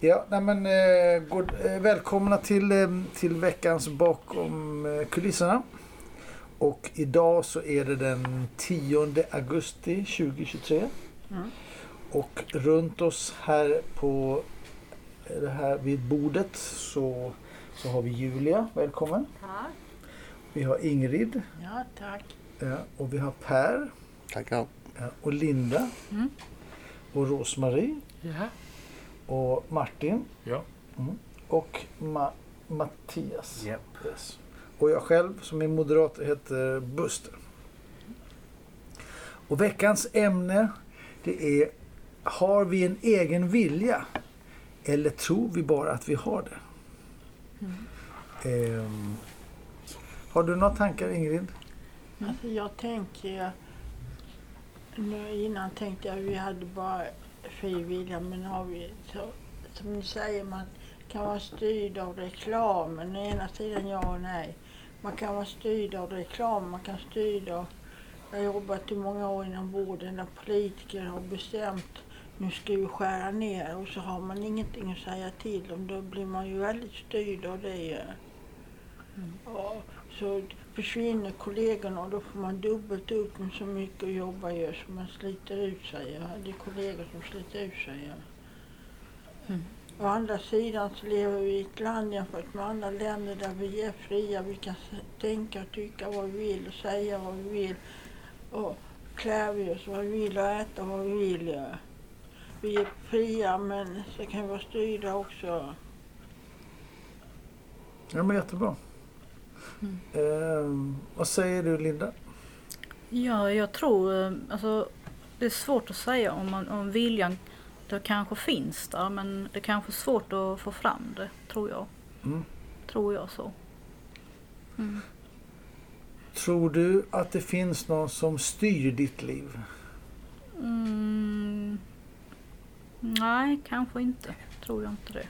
Ja, nej men, eh, god, eh, välkomna till, eh, till veckans bakom eh, kulisserna. Och idag så är det den 10 augusti 2023. Mm. Och runt oss här på eh, det här vid bordet så, så har vi Julia, välkommen. Tack. Vi har Ingrid Ja, tack. ja, och vi har Per Tackar. ja, och Linda Mm. och Rosmarie Ja. Och Martin Ja. mm, och Ma- Mattias. Japp. Yes. Och jag själv som är moderat heter Buster. Och veckans ämne det är Har vi en egen vilja? Eller tror vi bara att vi har det? Ehm, har du några tankar Ingrid? Alltså jag tänker, nu innan tänkte jag vi hade bara fri vilja men har vi, så, som ni säger, man kan vara styrd av reklamen. Å ena sidan ja och nej. Man kan vara styrd av reklam, man kan styrd av... Jag har jobbat i många år inom vården där politiker har bestämt nu ska vi skära ner och så har man ingenting att säga till om. Då blir man ju väldigt styrd av det. ju. Ja, så försvinner kollegorna och då får man dubbelt upp med så mycket att jobba ju så man sliter ut sig. Jag hade kollegor som sliter ut sig. Ja. Å andra sidan så lever vi i ett land jämfört med andra länder där vi är fria. Vi kan tänka och tycka vad vi vill och säga vad vi vill. Och klä vi oss vad vi vill och äta vad vi vill. Ja. Vi är fria men så kan vi vara styrda också. Ja men jättebra. Ehm, vad säger du Linda? Ja, jag tror eh, alltså, det är svårt att säga om, man, om viljan det kanske finns där men det kanske är svårt att få fram det tror jag. Mm. Tror jag så. Mm. Tror du att det finns någon som styr ditt liv? Mm. Nej, kanske inte. Tror jag inte det.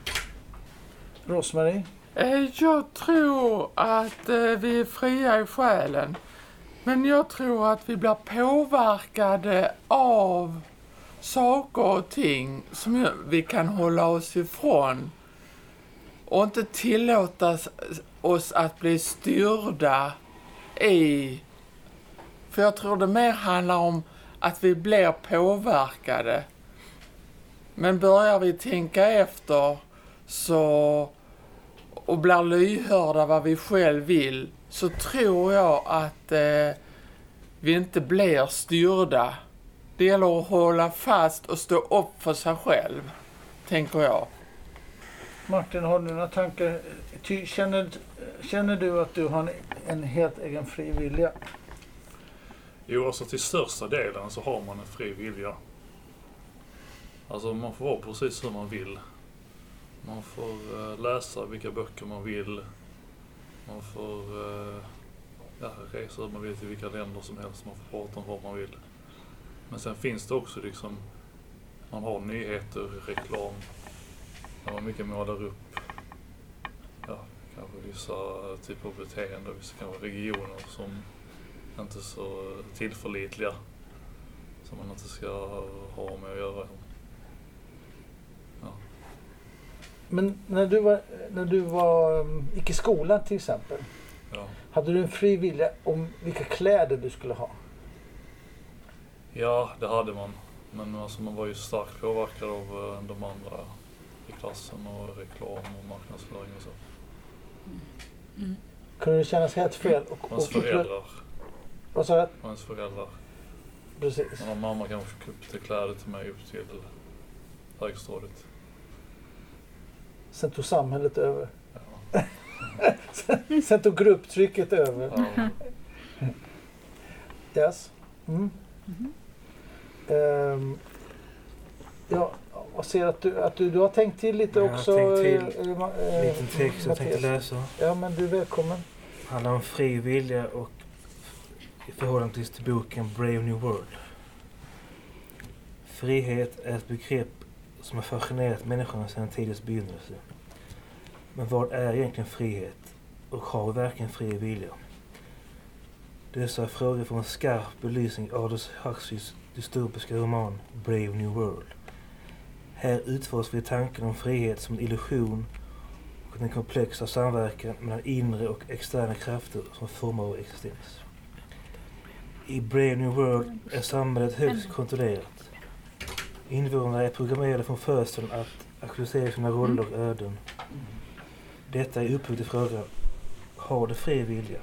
Rosmarie? Eh, jag tror att eh, vi är fria i själen. Men jag tror att vi blir påverkade av saker och ting som vi kan hålla oss ifrån. Och inte tillåta oss att bli styrda i... För jag tror det mer handlar om att vi blir påverkade. Men börjar vi tänka efter så och blir lyhörda vad vi själv vill så tror jag att eh, vi inte blir styrda. Det gäller att hålla fast och stå upp för sig själv, tänker jag. Martin, har du några tankar? Ty, känner, känner du att du har en, en helt egen fri vilja? Jo, alltså till största delen så har man en fri vilja. Alltså man får vara precis hur man vill. Man får eh, läsa vilka böcker man vill. Man får eh, ja, resa hur man vill till vilka länder som helst. Man får prata om vad man vill. Men sen finns det också liksom, man har nyheter, reklam. Där man mycket målar upp, ja, kanske vissa typer av beteenden, vissa kanske regioner som inte är så tillförlitliga. Som man inte ska ha med att göra. Ja. Men när du var, när du var, um, gick i skolan till exempel. Ja. Hade du en fri vilja om vilka kläder du skulle ha? ja, det hade man. Men alltså man var ju starkt påverkad av eh, de andra i klassen och reklam och marknadsföring och så. Kunde det kännas helt fel? Och, Och och- föräldrar. Vad sa? Och ens föräldrar. Precis. Mamma kanske köpte kläder till mig upp till högstadiet. Sen tog samhället över. Ja. Sen tog grupptrycket över. Ja. Yes. Mm. Ehm, ja, jag ser att du, att du, du har tänkt till lite Jag har också. tänkt till eh, eh, Ma- eh, liten text jag tänkte läsa. Ja, men du är välkommen. handlar om fri vilja och i förhållande till till boken Brave New World. Frihet är ett begrepp som har fascinerat människorna sedan tidens begynnelse. Men vad är egentligen frihet? Och har vi verkligen fri vilja? Dessa frågor får en skarp belysning i Aldous Huxleys dystopiska roman Brave New World. Här utförs vi tanken om frihet som en illusion och den komplexa samverkan mellan inre och externa krafter som formar vår existens. I Brave New World är samhället högst kontrollerat. Invånarna är programmerade från födseln att aktualisera sina roller och öden. Detta är upphov till frågan, har du fri vilja?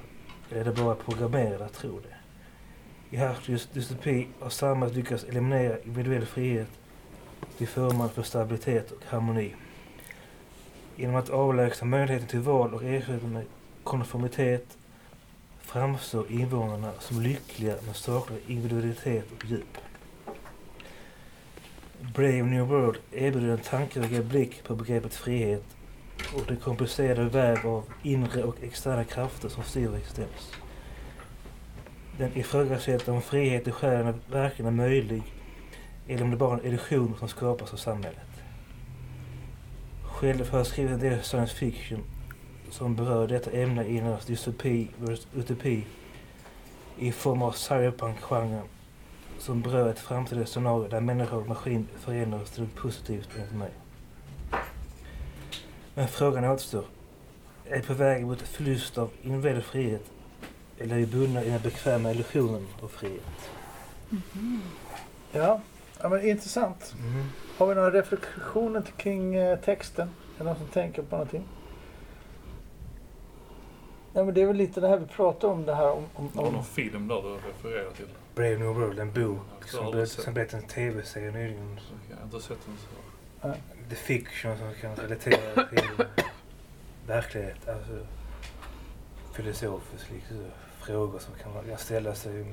Eller är det bara programmerade att tro det? I Hartleys dystopi har samhället lyckats eliminera individuell frihet till förmån för stabilitet och harmoni. Genom att avlägsna möjligheten till val och ersätta med konformitet framstår invånarna som lyckliga men saknar individualitet och djup. Brave New World erbjuder en tankeväckande blick på begreppet frihet och den komplicerade väv av inre och externa krafter som styr vår existens. Den ifrågasätter om frihet i själen verkligen är möjlig eller om det bara är en illusion som skapas av samhället. Själv har jag skrivit en del science fiction som berör detta ämne i en dystopi versus utopi i form av cyberpunk-genren som berör ett framtida scenario där människa och maskin förenas till något positivt enligt mig. Men frågan återstår. Är vi på väg mot förlust av individuell frihet eller är vi bundna i den bekväma illusionen av frihet? Ja, ja men intressant. Mm. Har vi några reflektioner kring eh, texten? Är det någon som tänker på någonting? Ja, men det är väl lite det här vi pratar om, det här om... om, om någon film där du refererar till. Brave New World, en bok har som blev, en tv-serie nyligen. Jag har inte sett den så. The fiction som kan relatera till verklighet. Alltså filosofiskt liksom, frågor som kan man ställa sig.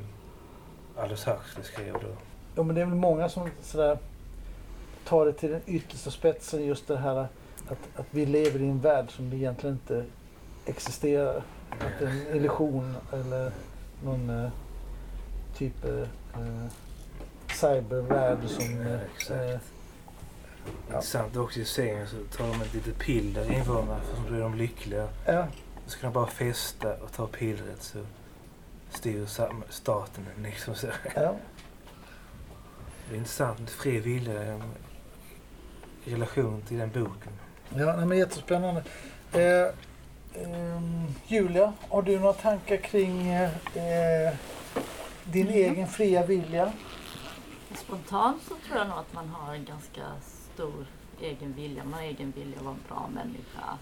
Aldous Huxley skrev då. ja, men det är väl många som sådär tar det till den yttersta spetsen, just det här att, att vi lever i en värld som egentligen inte existerar. Att det är en illusion eller någon eh, typ eh, eh, cybervärld som... Eh, eh, Intressant också i serien så tar de ett litet piller invånarna för så blir de lyckliga. ja, Så kan de bara festa och ta pillret så styr staten liksom så. ja. Det är intressant. Fri vilja eh, i relation till den boken. Ja, nej, men jättespännande. Eh, ehm, Julia, har du några tankar kring eh, eh, din Mm. egen fria vilja? Spontant så tror jag nog att man har en ganska stor egen vilja. Man har egen vilja att vara en bra människa.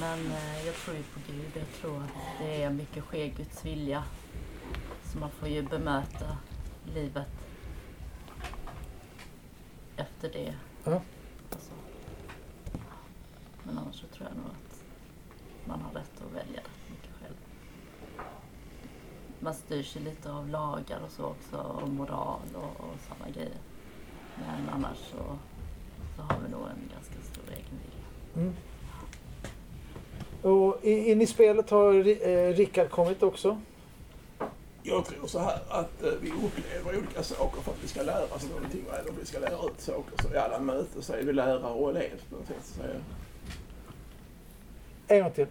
Men eh, jag tror ju på Gud. Jag tror att det är mycket sker Guds vilja. Så man får ju bemöta livet efter det. Ja. Alltså. Men annars så tror jag nog att man har rätt att välja rätt mycket själv. Man styrs ju lite av lagar och så också och moral och, och sådana grejer. Men annars så, så har vi nog en ganska stor egen vilja. Mm. Och in i spelet har eh, Rickard kommit också. Jag tror så här att eh, vi upplever olika saker för att vi ska lära oss någonting. Eller vi ska lära ut saker. Så i alla möten så är vi lärare och elev på något sätt. Så att säga. En gång till.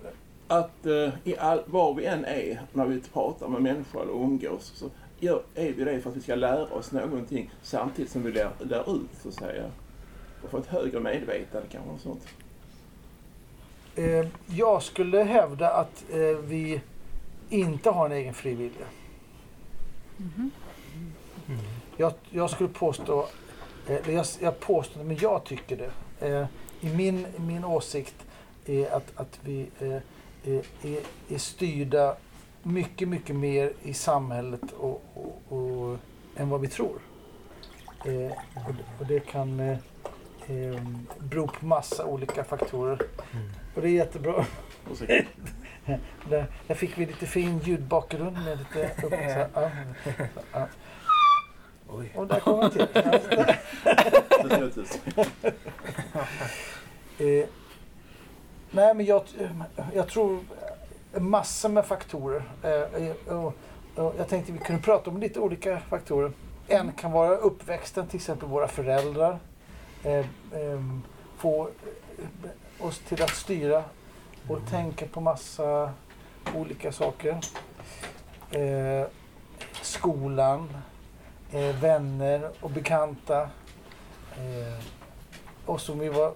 Att eh, i all, var vi än är när vi pratar med människor eller umgås så gör, är vi det för att vi ska lära oss någonting samtidigt som vi lär, lär ut så att säga. Och få ett högre medvetande kanske och sånt. Eh, jag skulle hävda att eh, vi inte har en egen fri vilja. Mhm. Jag, jag skulle påstå, eh, eller jag, jag påstår men jag tycker det. I min, min åsikt är att, att vi är, är, är styrda mycket, mycket mer i samhället och, och, och, än vad vi tror. Och det kan eh, eh, bero på massa olika faktorer. Mm. Och det är jättebra. Så, Där, där fick vi lite fin ljudbakgrund med lite upp, så, här, ja. Ja. Oj. Och där kom han till. Eh, nej, men jag, jag tror massor med faktorer. Eh, eh, och, och jag tänkte vi kunde prata om lite olika faktorer. En kan vara uppväxten, till exempel våra föräldrar. Eh, ehm, få eh, oss till att styra och tänka på massa olika saker. Eh, skolan, eh, vänner och bekanta. Eh, och som vi var...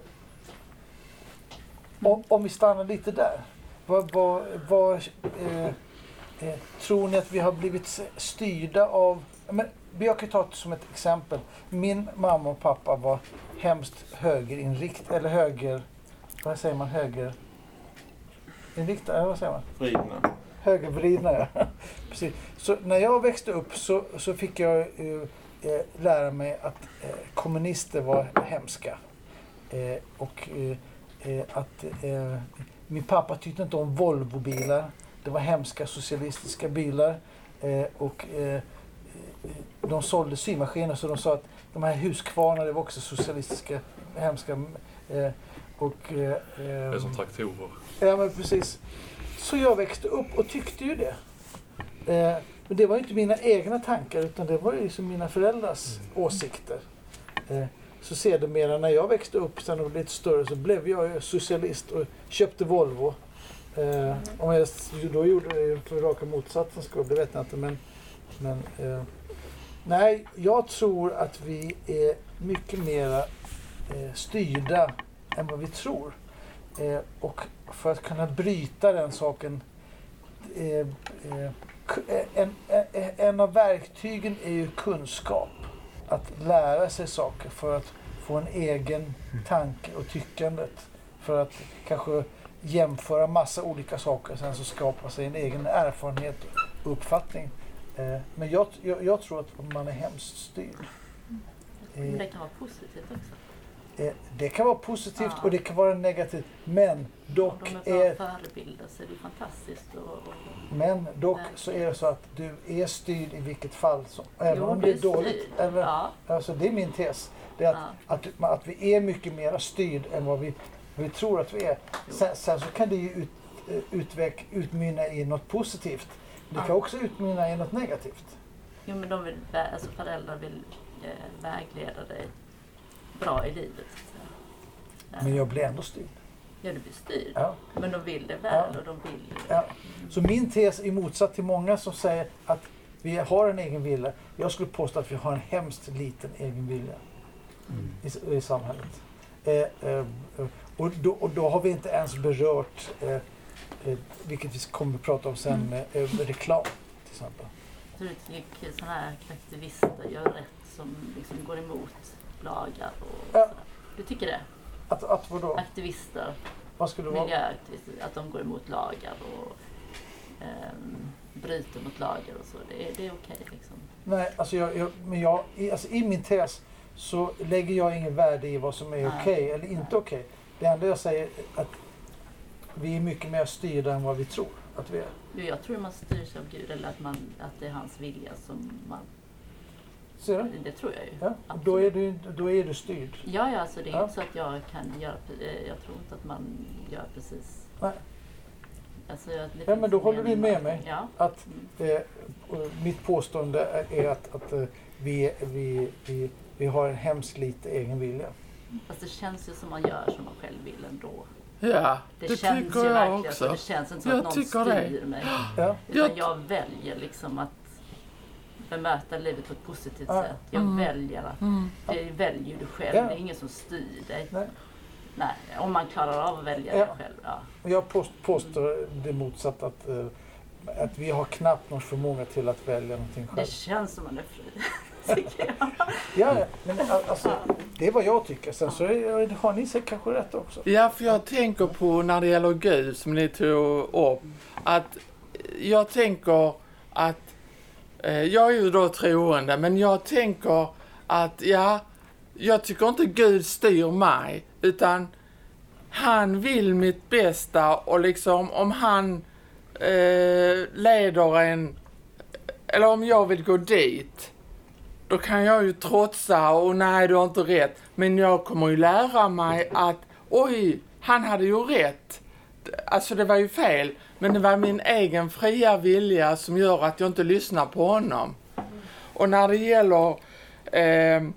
Om, om vi stannar lite där. Vad, vad, vad, eh, eh, tror ni att vi har blivit styrda av... Men, jag kan ta det som ett exempel. Min mamma och pappa var hemskt högerinrikt eller höger... Vad säger man? Höger... Inriktade? Vad säger man? Vridna. Högervridna, ja. Precis. Så när jag växte upp så, så fick jag eh, eh, lära mig att eh, kommunister var hemska. Eh, och att min pappa tyckte inte om Volvobilar. Det var hemska socialistiska bilar. Och de sålde symaskiner så de sa att de här Husqvarna det var också socialistiska, hemska. Eh, och, eh, Det är som traktorer. Ja, men precis. Så jag växte upp och tyckte ju det. Eh, men det var ju inte mina egna tankar utan det var ju liksom mina föräldrars åsikter. Eh, så sedermera när jag växte upp sen och blev lite större så blev jag socialist och köpte Volvo. Eh, om jag då gjorde det raka motsatsen skull, det vet jag inte. Men, men eh, nej, jag tror att vi är mycket mera eh, styrda än vad vi tror. Eh, och för att kunna bryta den saken eh, eh, eh, en, en, en av verktygen är ju kunskap. Att lära sig saker för att få en egen tanke och tyckandet. För att kanske jämföra massa olika saker sen så skapa sig en egen erfarenhet och uppfattning. Eh, Men jag, jag, jag tror att man är hemskt styrd. Men Eh, det kan vara positivt också. eh, Det kan vara positivt Ja. och det kan vara negativt. Men Om dock de är bra förebilder så är det fantastiskt. Och, och, Men dock så är det så att du är styrd i vilket fall som. Även Jo, om det är dåligt. Eller, Ja. alltså, det är min tes. Det är att, Ja. att, att vi är mycket mer styrd än vad vi, vi tror att vi är. Sen, sen så kan det ju ut, eh, utveck, utmynna i något positivt. Det kan Ja. också utmynna i något negativt. Jo, men de vill, alltså föräldrar vill eh, vägleda dig bra i livet. Säga. Men jag blir ändå styrd. Ja, du blir styrd. Ja. Men de vill det väl Ja. och de vill... Ja. Så min tes är motsatt till många som säger att vi har en egen vilja. Jag skulle påstå att vi har en hemskt liten egen vilja i, i samhället. Eh, eh, eh, och, då, och då har vi inte ens berört, eh, vilket vi kommer att prata om sen, eh, reklam till exempel. Du tycker sådana här aktivister gör rätt som liksom går emot lagar och Ja. sådär. Du tycker det? Att, att vadå? Aktivister, Vad skulle det vara? miljöaktivister, att de går emot lagar och ehm, bryter mot lagar och så. Det är, det är okej liksom. Nej, alltså, jag, jag, men jag, i, alltså i min tes så lägger jag ingen värde i vad som är okej eller inte okej. Det enda jag säger är att vi är mycket mer styrda än vad vi tror att vi är. Jag tror man styrs av Gud eller att, man, att det är hans vilja som man... Ser du? Det tror jag ju. Ja, då, är du, då är du styrd. Ja, ja, alltså det är Ja. inte så att jag kan göra... eh, Jag tror inte att man gör precis... Nej. Alltså, Ja, men då håller du med mig. Ja. Att, Mm. eh, mitt påstående är att, att eh, vi, vi, vi, vi har en hemskt lite egen vilja. Fast det känns ju som man gör som man själv vill ändå. Ja, Det, det, känns tycker ju jag så. också. Det känns inte som Jag att någon tycker det. styr mig. Ja. Utan Jag- jag väljer liksom att bemöta livet på ett positivt Ja. sätt. Jag Mm. väljer att... Mm. Det väljer du själv. Ja. Det är ingen som styr dig. Nej. Nej, om man klarar av att välja Ja. det själv. Ja. Jag påst, påstår det motsatta att, eh, att vi har knappt någon förmåga till att välja någonting Det själv. känns som man är fri. tycker jag. Ja, ja, men alltså, det är vad jag tycker. Sen så är, har ni säkert kanske rätt också. Ja, för jag tänker på när det gäller Gud som ni tog upp. Att jag tänker att, eh, jag är ju då troende, men jag tänker att ja, jag tycker inte Gud styr mig, utan han vill mitt bästa och liksom om han eh, leder en, eller om jag vill gå dit, då kan jag ju trotsa och nej, du har inte rätt. Men jag kommer ju lära mig att oj, han hade ju rätt. Alltså det var ju fel. Men det var min egen fria vilja som gör att jag inte lyssnar på honom. Och när det gäller, ehm,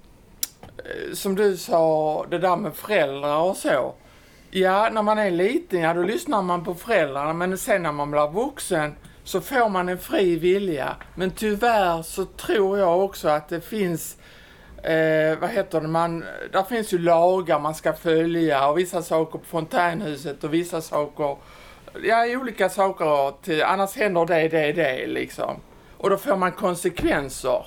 eh, som du sa, det där med föräldrar och så. Ja, när man är liten, ja då lyssnar man på föräldrarna. Men sen när man blir vuxen så får man en fri vilja. Men tyvärr så tror jag också att det finns eh, vad heter det, man, där finns ju lagar man ska följa och vissa saker på fontänhuset och vissa saker, ja olika saker till, annars händer det, det, det liksom. Och då får man konsekvenser.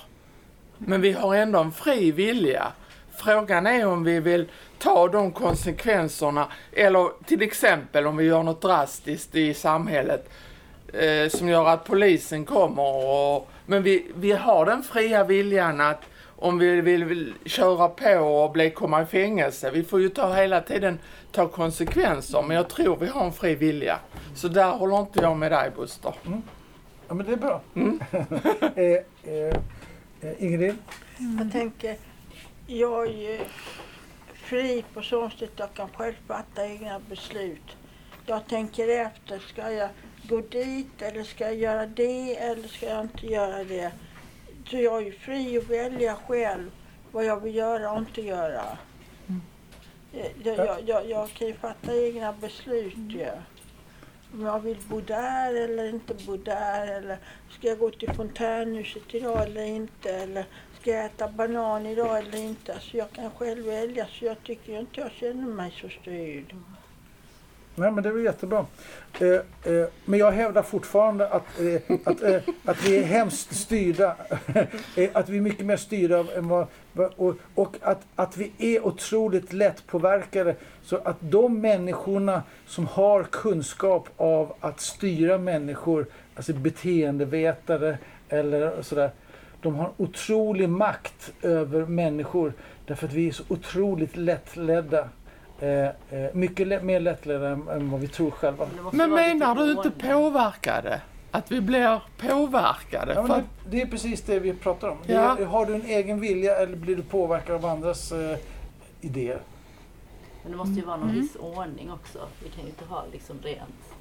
Men vi har ändå en fri vilja. Frågan är om vi vill ta de konsekvenserna eller till exempel om vi gör något drastiskt i samhället eh, som gör att polisen kommer och men vi, vi har den fria viljan att om vi vill, vill köra på och bli, komma i fängelse, vi får ju ta hela tiden ta konsekvenser, men jag tror vi har en fri vilja. Så där håller inte jag med dig Buster. Ja, men det är bra. Mm. eh, eh, eh, Ingrid? Jag tänker, jag är ju fri på så sätt att jag kan själv fatta egna beslut. Jag tänker efter, ska jag gå dit eller ska jag göra det eller ska jag inte göra det? Så jag är ju fri att välja själv vad jag vill göra och inte göra. Eh, Jag, jag, jag, jag kan ju fatta egna beslut ju. Om jag vill bo där eller inte bo där eller ska jag gå till fontänhuset idag eller inte eller ska jag äta banan idag eller inte. Så jag kan själv välja så jag tycker inte jag känner mig så styrd. Nej, men det är väl jättebra. Eh, eh, men jag hävdar fortfarande att, eh, att, eh, att vi är hemskt styrda. Eh, att vi är mycket mer styrda än vad, vad- och, och att, att vi är otroligt lättpåverkade. Så att de människorna som har kunskap av att styra människor, alltså beteendevetare eller sådär, de har otrolig makt över människor därför att vi är så otroligt lättledda. Eh, eh, mycket lä- mer lättledda än, än vad vi tror själva. det Men menar lite du inte påverkade? Att vi blir påverkade? Ja, det, det är precis det vi pratar om. Det Ja. är, har du en egen vilja eller blir du påverkad av andras eh, idéer? Men det måste ju vara någon Mm. viss ordning också. Vi kan ju inte ha liksom rent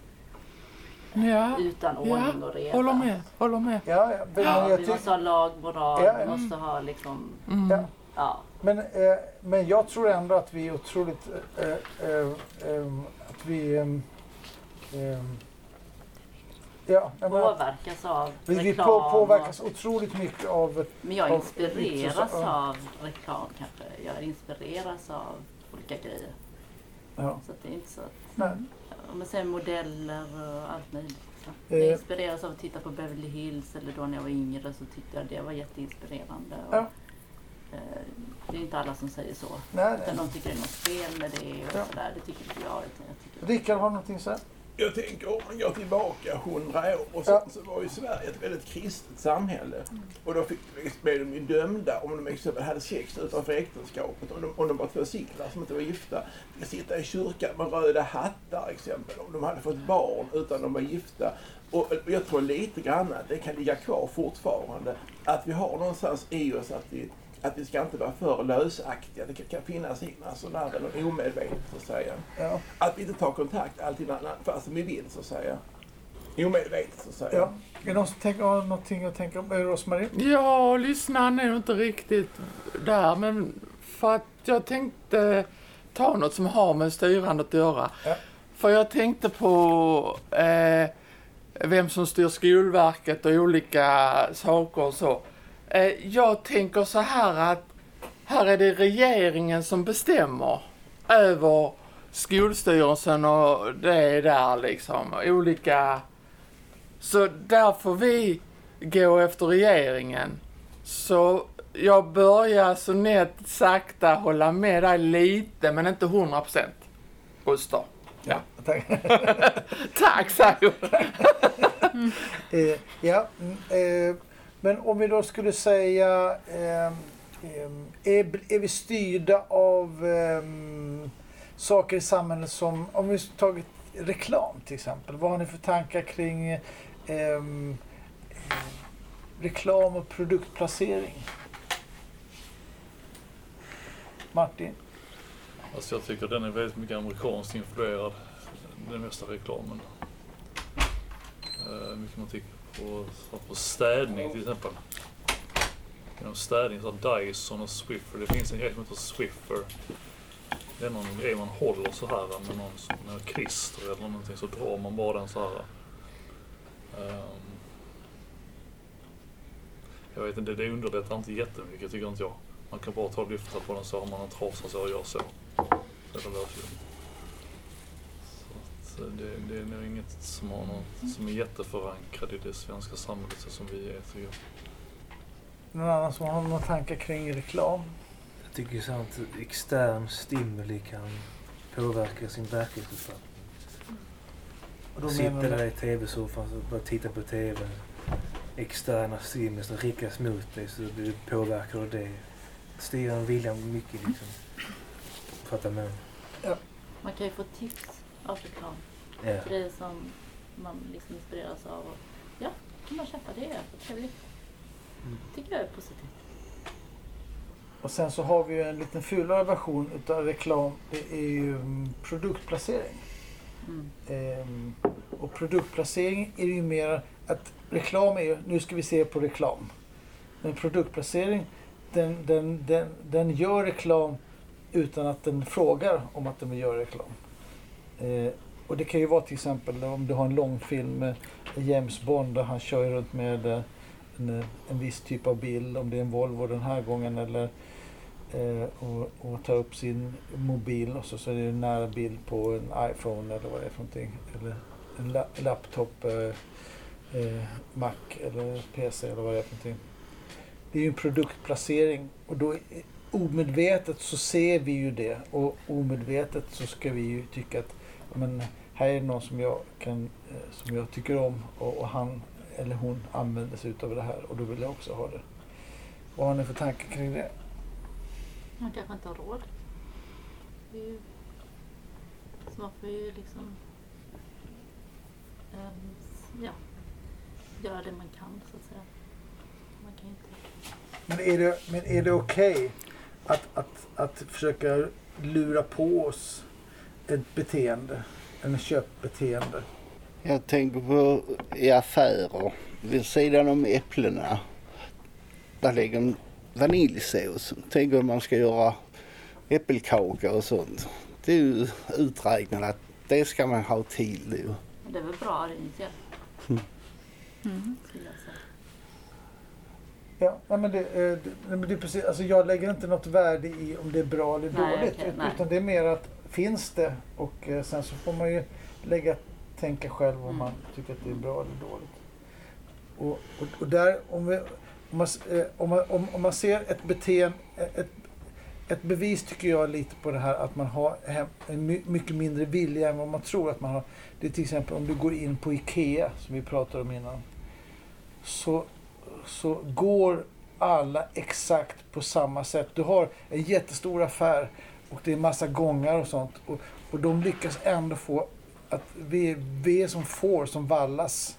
ja, utan ordning och reda. håller med, håller med. Ja, ja, Ja, vi måste ha lag, moral, Ja, vi ja. måste ha liksom, Mm. Ja. Men, eh, men jag tror ändå att vi är otroligt... Eh, eh, eh, att vi... ehm, ehm, ja, påverkas av vi, vi reklam. på, påverkas och, otroligt mycket av... men jag av- inspireras ja. av reklam kanske. Jag inspireras av olika grejer. Ja, Så att det är inte så att, nej, om man säger modeller och allt möjligt. Så. Eh. Jag inspireras av att titta på Beverly Hills eller då när jag var yngre så tyckte jag det var jätteinspirerande. Och, Ja. Eh, det är inte alla som säger så. nej, Utan nej. de tycker det är något fel med det och Ja. sådär. Det tycker inte jag. Utan Rickard har någonting att säga? Jag tänker om man går tillbaka hundra år och så, Ja. så var ju Sverige ett väldigt kristet samhälle. Och då fick, blev de ju dömda om de exempel hade sex utanför äktenskapet. Om de, om de var två singlar som inte var gifta. Fick sitta i kyrkan med röda hattar exempel. Om de hade fått barn utan de var gifta. Och jag tror lite grann att det kan ligga kvar fortfarande. Att vi har någonstans i oss att vi, att vi ska inte vara för lösaktiga. Det kan, finnas innan sådana här, eller omedvetet så att säga. Ja. Att vi inte tar kontakt alltid när- när- fast vi vill så att säga. Omedvetet så att säga. Ja. Är det någon som tänker, har någonting att tänka om? Rosmarie? Ja, lyssnaren är inte riktigt där, men för att jag tänkte ta något som har med styrandet att göra. Ja. För jag tänkte på eh, vem som styr Skolverket och olika saker och så. Eh, jag tänker så här att här är det regeringen som bestämmer över Skolstyrelsen och det där liksom. Olika... Så där får vi gå efter regeringen. Så jag börjar så nätt sakta hålla med dig lite, men inte 100 procent. Buster. Ja. Tack. Tack, säger Eh, ja, mm, eh, men om vi då skulle säga, eh, är, är vi styrda av eh, saker i samhället som, om vi tagit reklam till exempel, vad har ni för tankar kring eh, eh, reklam och produktplacering? Martin? Alltså jag tycker den är väldigt mycket amerikanskt influerad, den mesta reklamen. Uh, mycket man tycker på, så på städning till exempel. Inom städning så har Dyson och Swiffer. Det finns en grej som heter Swiffer. Det är någon grej man håller så här med någon med klister eller någonting så drar man bara den så här. Um, jag vet inte, det underlättar inte jättemycket tycker inte jag. Man kan bara ta och lyfta på den så har man en trasa så och gör så. Så det löser ju. Så att eh, det, det är nog inget som, har någon, som är jätteförankrat i det svenska samhället så som vi är tycker jag. Någon annan som har några tankar kring reklam? Jag tycker så att extern stimuli kan påverka sin verklighetsuppfattning. Och då Sitter där i tv-soffan och bara tittar på tv. Externa stimuli som riktas mot dig så blir du påverkad av det. Styr en vilja mycket liksom. Fattar man? Man kan ju få tips av reklam. Ja. Grejer som man liksom inspireras av. Och, ja, kan man köpa det? Trevligt. Mm. tycker jag är positivt. och sen så har vi ju en liten fulare version utav reklam. Det är ju mm, produktplacering. Mm. Ehm, och produktplacering är ju mer att reklam är ju, nu ska vi se på reklam. Men produktplacering, den, den, den, den gör reklam utan att den frågar om att den vill göra reklam. Eh, och det kan ju vara till exempel om du har en långfilm med James Bond där han kör runt med eh, en, eh, en viss typ av bil, om det är en Volvo den här gången eller eh, och, och tar upp sin mobil och så, så är det en nära bild på en iPhone eller vad det är för någonting. Eller en la, laptop, eh, eh, Mac eller PC eller vad det är för någonting. Det är ju en produktplacering och då eh, omedvetet så ser vi ju det och omedvetet så ska vi ju tycka att men, här är någon som jag, kan, eh, som jag tycker om och, och han eller hon använder sig utav det här och då vill jag också ha det. Vad har ni för tankar kring det? Man kanske inte har råd. Det är ju, så man får ju liksom ehm, ja, göra det man kan så att säga. Man kan ju inte... Men är det, men är det okej att, att, att försöka lura på oss ett beteende, en köpbeteende? Jag tänker på i affärer, vid sidan om äpplena, där ligger en vaniljsås. Tänk om man ska göra äppelkaka och sånt. Det är ju uträknat att det ska man ha till. Men det är väl bra initialt Mm. Ja, nej, men det, eh, det, det är precis, alltså jag lägger inte något värde i om det är bra eller Nej, dåligt. nej. utan det är mer att finns det och eh, sen så får man ju lägga, tänka själv om Mm. man tycker att det är bra eller dåligt. Och, och, och där, om, vi, om, man, eh, om, man, om, man ser ett beteende, ett, ett bevis tycker jag lite på det här att man har en my, mycket mindre vilja än vad man tror att man har. Det är till exempel om du går in på IKEA som vi pratade om innan. Så, så går alla exakt på samma sätt. Du har en jättestor affär och det är massa gångar och sånt. Och, och de lyckas ändå få att vi, vi är som får som vallas.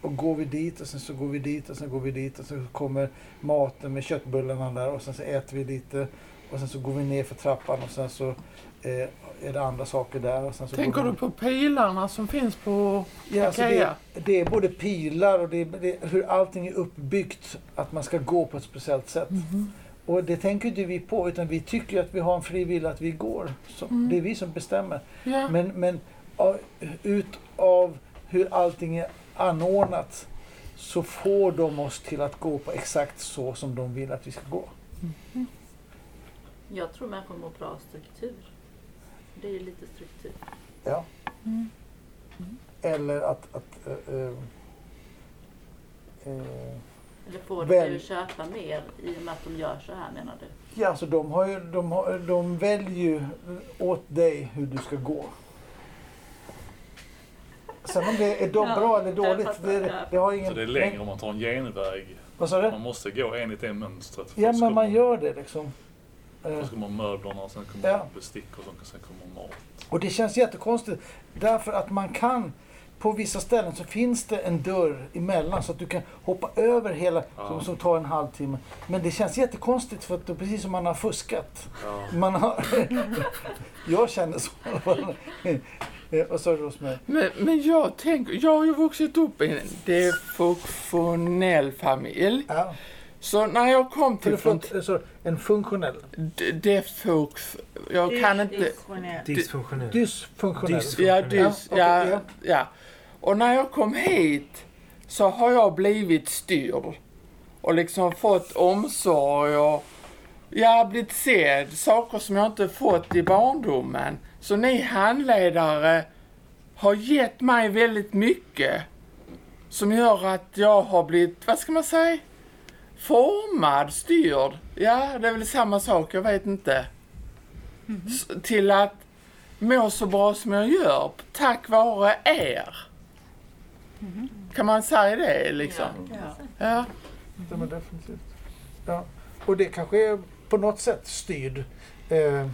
Och går vi dit och sen så går vi dit och sen går vi dit och så kommer maten med köttbullarna där och sen så äter vi lite och sen så går vi ner för trappan och sen så eh, är det andra saker där. Och sen så Tänker vi- du på pilarna som finns på Ja, alltså det, Ikea? det är både pilar och det är, det är hur allting är uppbyggt. Att man ska gå på ett speciellt sätt. Mhm. Och det tänker inte vi på utan vi tycker att vi har en fri vilja att vi går. Så Mm. Det är vi som bestämmer. Ja. Men, men av, ut av hur allting är anordnat så får de oss till att gå på exakt så som de vill att vi ska gå. Jag tror människor mår bra av struktur. Det är ju lite struktur. Ja. Mm. Eller att... att eh, eh, eh, Eller får Väl- du köpa mer i och med att de gör så här menar du? Ja, alltså de, har ju, de, har, de väljer ju åt dig hur du ska gå. Sen om det är då Ja, bra eller dåligt, fattar, det, ja. det har ingen... Så det är längre om man tar en genväg. Vad sa du? Man måste gå enligt det mönstret. Ja, men man gör det liksom. Eh, Först kommer möblerna, sen kommer Ja. bestick och sen- sen kommer mat. Och det känns jättekonstigt därför att man kan på vissa ställen så finns det en dörr emellan så att du kan hoppa över hela Ja. som, som tar en halvtimme. Men det känns jättekonstigt för att det är precis som man har fuskat. Ja. Man har, jag känner så. Eh, Vad sa du Rosmarie? Men, men jag tänker, jag har ju vuxit upp i en defunktionell familj. Ja. Så när jag kom till Förlåt, eh, så, en funktionell. d- defux, jag kan inte... Dysfunktionell. Dysfunktionell. Dysfunktionell. Dys- Ja, dys, Ja, ja, ja. ja. Och när jag kom hit så har jag blivit styrd och liksom fått omsorg och ja, blivit sedd, saker som jag inte fått i barndomen. Så ni handledare har gett mig väldigt mycket som gör att jag har blivit, vad ska man säga, formad, styrd. Ja, det är väl samma sak, jag vet inte. S- till att må så bra som jag gör, tack vare er. Kan man säga det liksom? Ja. Ja. Ja, men definitivt. Ja. Och det kanske är på något sätt styrd. Eh,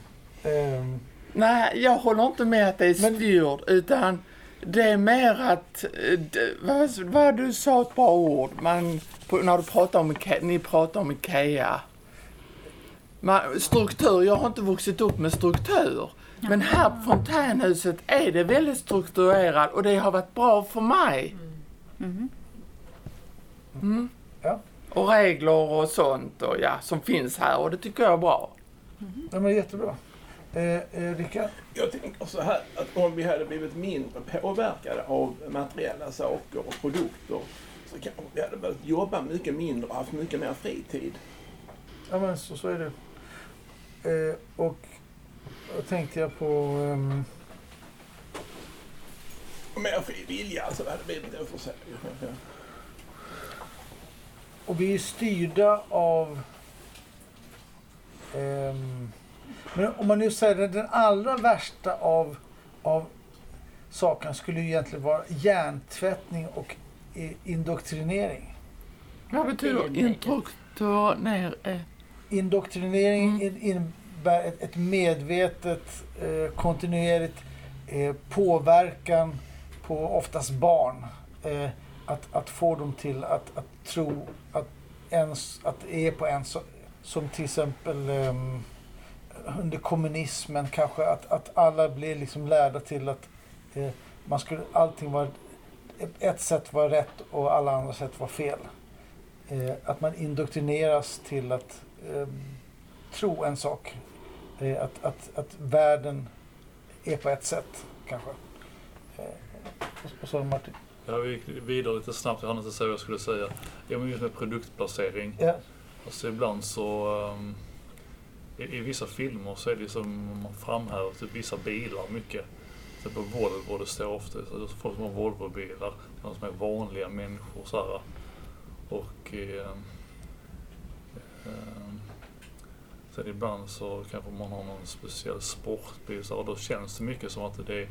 ehm, Nej, jag håller inte med att det är Men- styrd, utan det är mer att, eh, vad, vad du sa ett bra ord, man, när du pratar om, ni pratar om IKEA. Man, struktur, jag har inte vuxit upp med struktur. Men här på fontänhuset är det väldigt strukturerat och det har varit bra för mig. Mhm. Mm. Ja. Och regler och sånt och ja, som finns här och det tycker jag är bra. ja, men jättebra. Eh, eh, Rickard? Jag tänker så här att om vi hade blivit mindre påverkade av materiella saker och produkter så kanske vi hade börjat jobba mycket mindre och haft mycket mer fritid. Ja, men så, så är det. Eh, och då tänkte jag på... Och mer fri vilja så hade det blivit det för sig. Ja. och vi är styrda av... ehm, men om man nu säger det, den allra värsta av, av sakerna skulle ju egentligen vara hjärntvättning och eh, indoktrinering. Vad betyder eh, Indoktrinering Mm. in- innebär ett, ett medvetet, eh, kontinuerligt eh, påverkan på oftast barn. Eh, att, att få dem till att, att tro att, ens, att det är på en så, som till exempel ehm, under kommunismen kanske att, att alla blir liksom lärda till att eh, man skulle, allting var ett, sätt var rätt och alla andra sätt var fel. Eh, att man indoktrineras till att eh, tro en sak. Eh, att, att, att världen är på ett sätt kanske. Eh, och, så Martin. Jag gick vidare lite snabbt, jag hann inte säga vad jag skulle säga. Ja, men just med produktplacering. Ja, Alltså ibland så... ehm, i, I vissa filmer så är det som man framhäver typ vissa bilar mycket. Typ på Volvo, det står ofta så folk som har Volvo-bilar. De som är vanliga människor så här. Och... ehm, ehm, sen ibland så kanske man har någon speciell sportbil så här, och då känns det mycket som att det är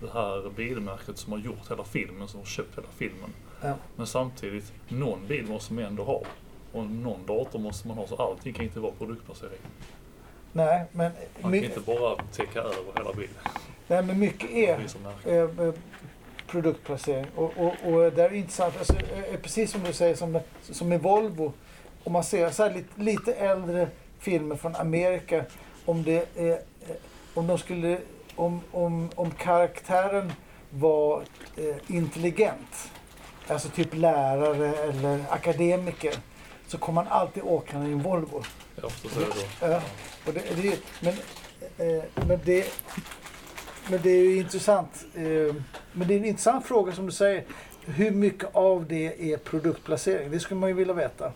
det här bilmärket som har gjort hela filmen, som har köpt hela filmen. Ja. Men samtidigt, någon bil måste man ändå ha. Och någon dator måste man ha, så allting kan inte vara produktplacering. Nej, men, Man kan inte bara täcka över hela bilen. nej, men mycket är märken. eh, eh, produktplacering. Och, och, och det är intressant, alltså, eh, precis som du säger, som, som i Volvo. Om man ser så här lite, lite äldre filmer från Amerika, om, det, är, om de skulle, om, om, om karaktären var intelligent, alltså typ lärare eller akademiker, så kommer man alltid åkande i en Volvo. Oftast är det så. Ja. Och det, det, men, eh, men, det, men det är ju intressant. Eh, men det är en intressant fråga som du säger. Hur mycket av det är produktplacering? Det skulle man ju vilja veta.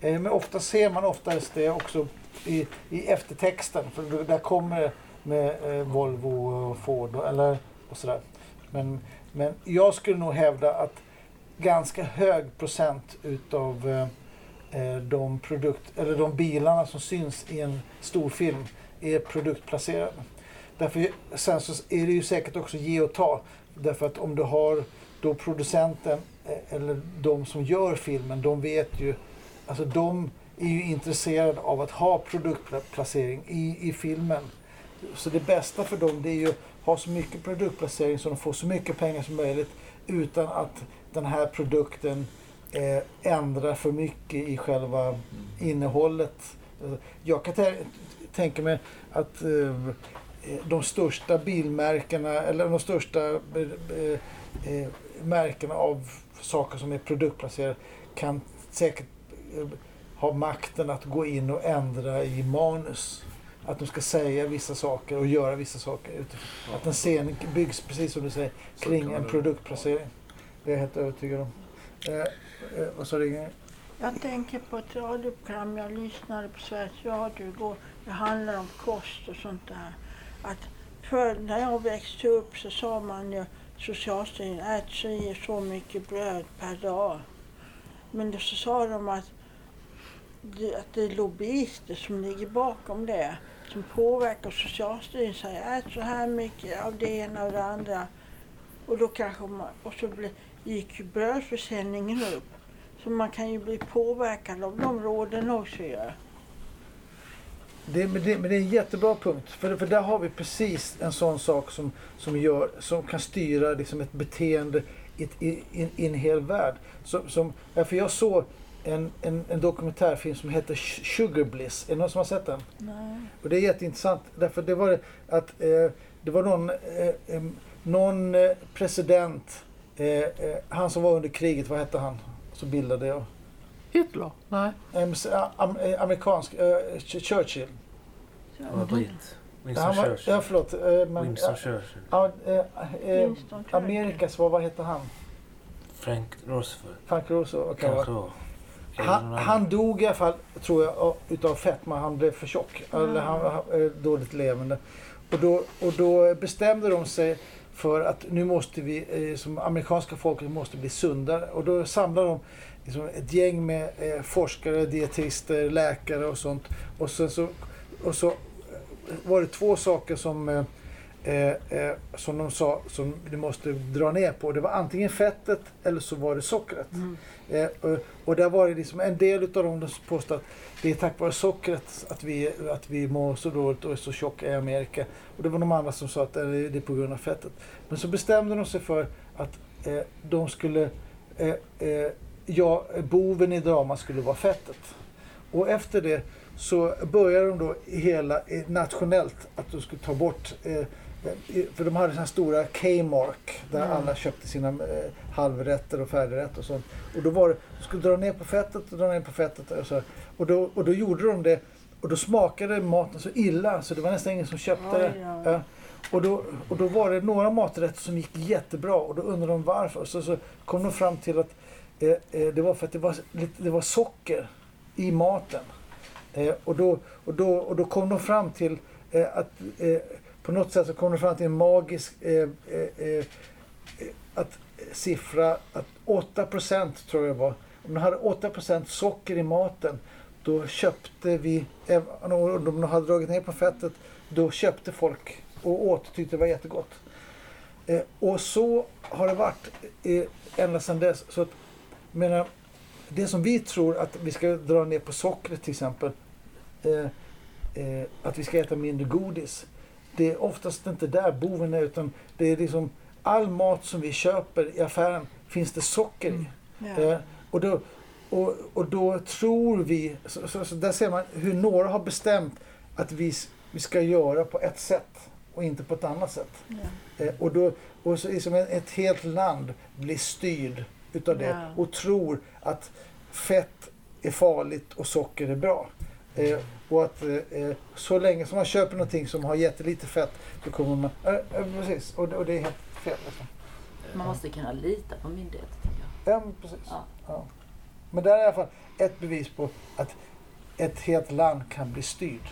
Eh, men ofta ser man oftast det också i, i eftertexten. För där kommer det med eh, Volvo och Ford och, eller, och sådär. Men, men jag skulle nog hävda att ganska hög procent utav eh, Eh, de, produkt, eller de bilarna som syns i en stor film är produktplacerade. Därför, sen så är det ju säkert också ge och ta. Därför att om du har då producenten eh, eller de som gör filmen, de vet ju, alltså de är ju intresserade av att ha produktplacering i, i filmen. Så det bästa för dem det är ju att ha så mycket produktplacering så de får så mycket pengar som möjligt utan att den här produkten eh, ändrar för mycket i själva innehållet. Eh, Jag kan tä- tänka mig att eh, eh, de största bilmärkena eller de största eh, eh, märkena av saker som är produktplacerade kan säkert eh, ha makten att gå in och ändra i manus. Att de ska säga vissa saker och göra vissa saker. Att en scen byggs, precis som du säger, kring en produktplacering. Det är jag helt övertygad om. Eh, eh, vad sa du? Jag tänker på ett radioprogram jag lyssnade på Sveriges Radio igår. Det handlar om kost och sånt där. Att för när jag växte upp så sa man ju Socialstyrelsen ät så i så mycket bröd per dag. Men då så sa de att det, att det är lobbyister som ligger bakom det. Som påverkar Socialstyrelsen. Säger ät så här mycket av det ena och det andra. Och då kanske man, och så blir, gick ju brödförsäljningen upp. Så man kan ju bli påverkad av de råden också ju. Det, men, det, men det är en jättebra punkt. För, för där har vi precis en sån sak som, som, gör, som kan styra liksom ett beteende i, ett- i, i, i en hel värld. Som, som, ja, för jag såg en, en, en dokumentärfilm som heter Sugar Bliss. Är det någon som har sett den? Nej. Och det är jätteintressant därför det var att eh, det var någon, eh, em, någon eh, president, eh, eh, han som var under kriget, vad hette han? Så bildade jag. Hitler? Nej. A- am, eh, amerikansk, eh, Ch- Churchill. Han var britt. Winston Han var, Churchill. ja, förlåt. eh, Men, Winston Churchill. ja, eh, eh. Amerikas, vad, vad heter han? Frank Roosevelt. Frank Roosevelt. Kanske. Eller Han, han dog i alla fall, tror jag, av- utav fetma. Han blev för tjock. Eller han var dåligt levande. Och då, och då bestämde de sig för att nu måste vi, eh, som amerikanska folket måste bli sundare. Och då samlade de liksom ett gäng med eh, forskare, dietister, läkare och sånt. Och sen så, och så var det två saker som eh, eh, eh, eh, som de sa som du måste dra ner på. Det var antingen fettet eller så var det sockret. Eh, och, och där var det liksom en del utav dem som påstod att det är tack vare sockret att vi, att vi mår så dåligt och är så tjocka i Amerika. Och det var de andra som sa att det är det är på grund av fettet. Men så bestämde de sig för att eh, de skulle, eh, eh, ja, boven i dramat skulle vara fettet. Och efter det så började de då hela eh, nationellt att de skulle ta bort eh, eh, för de hade sådana stora K-mark där Mm. alla köpte sina eh, halvrätter och färdigrätter och sånt. Och då var det, de skulle dra ner på fettet och dra ner på fettet och så. här. Och då, och då gjorde de det och då smakade maten så illa så det var nästan ingen som köpte det. Ja. Ja. Och, då, och då var det några maträtter som gick jättebra och då undrade de varför. Så, så kom de fram till att eh, eh, det var för att det var, det var socker i maten. Eh, och, då, och, då, och då kom de fram till eh, att eh, på något sätt så kom de fram till en magisk eh, eh, eh att siffra att 8% tror jag var. Om de hade 8% socker i maten då köpte vi, om de hade dragit ner på fettet, då köpte folk och åt och tyckte det var jättegott. Eh, och så har det varit eh, ända sedan dess. Så att, menar, det som vi tror att vi ska dra ner på sockret till exempel, eh, eh, att vi ska äta mindre godis. Det är oftast inte där boven är utan det är liksom all mat som vi köper i affären finns det socker i. Ja. Eh, och, då, och, och då tror vi, så, så, så där ser man hur några har bestämt att vi, vi ska göra på ett sätt och inte på ett annat sätt. Ja. Eh, och då, och så liksom ett helt land blir styrd utav det Ja. och tror att fett är farligt och socker är bra. Eh, och att eh, eh, så länge som man köper någonting som har jättelite fett så kommer man... Eh, eh, precis, och, det- och det är helt fel. Liksom. Man måste kunna lita på myndigheter tycker jag. Ja, precis. Ja. Ja. Men det är i alla fall ett bevis på att ett helt land kan bli styrd.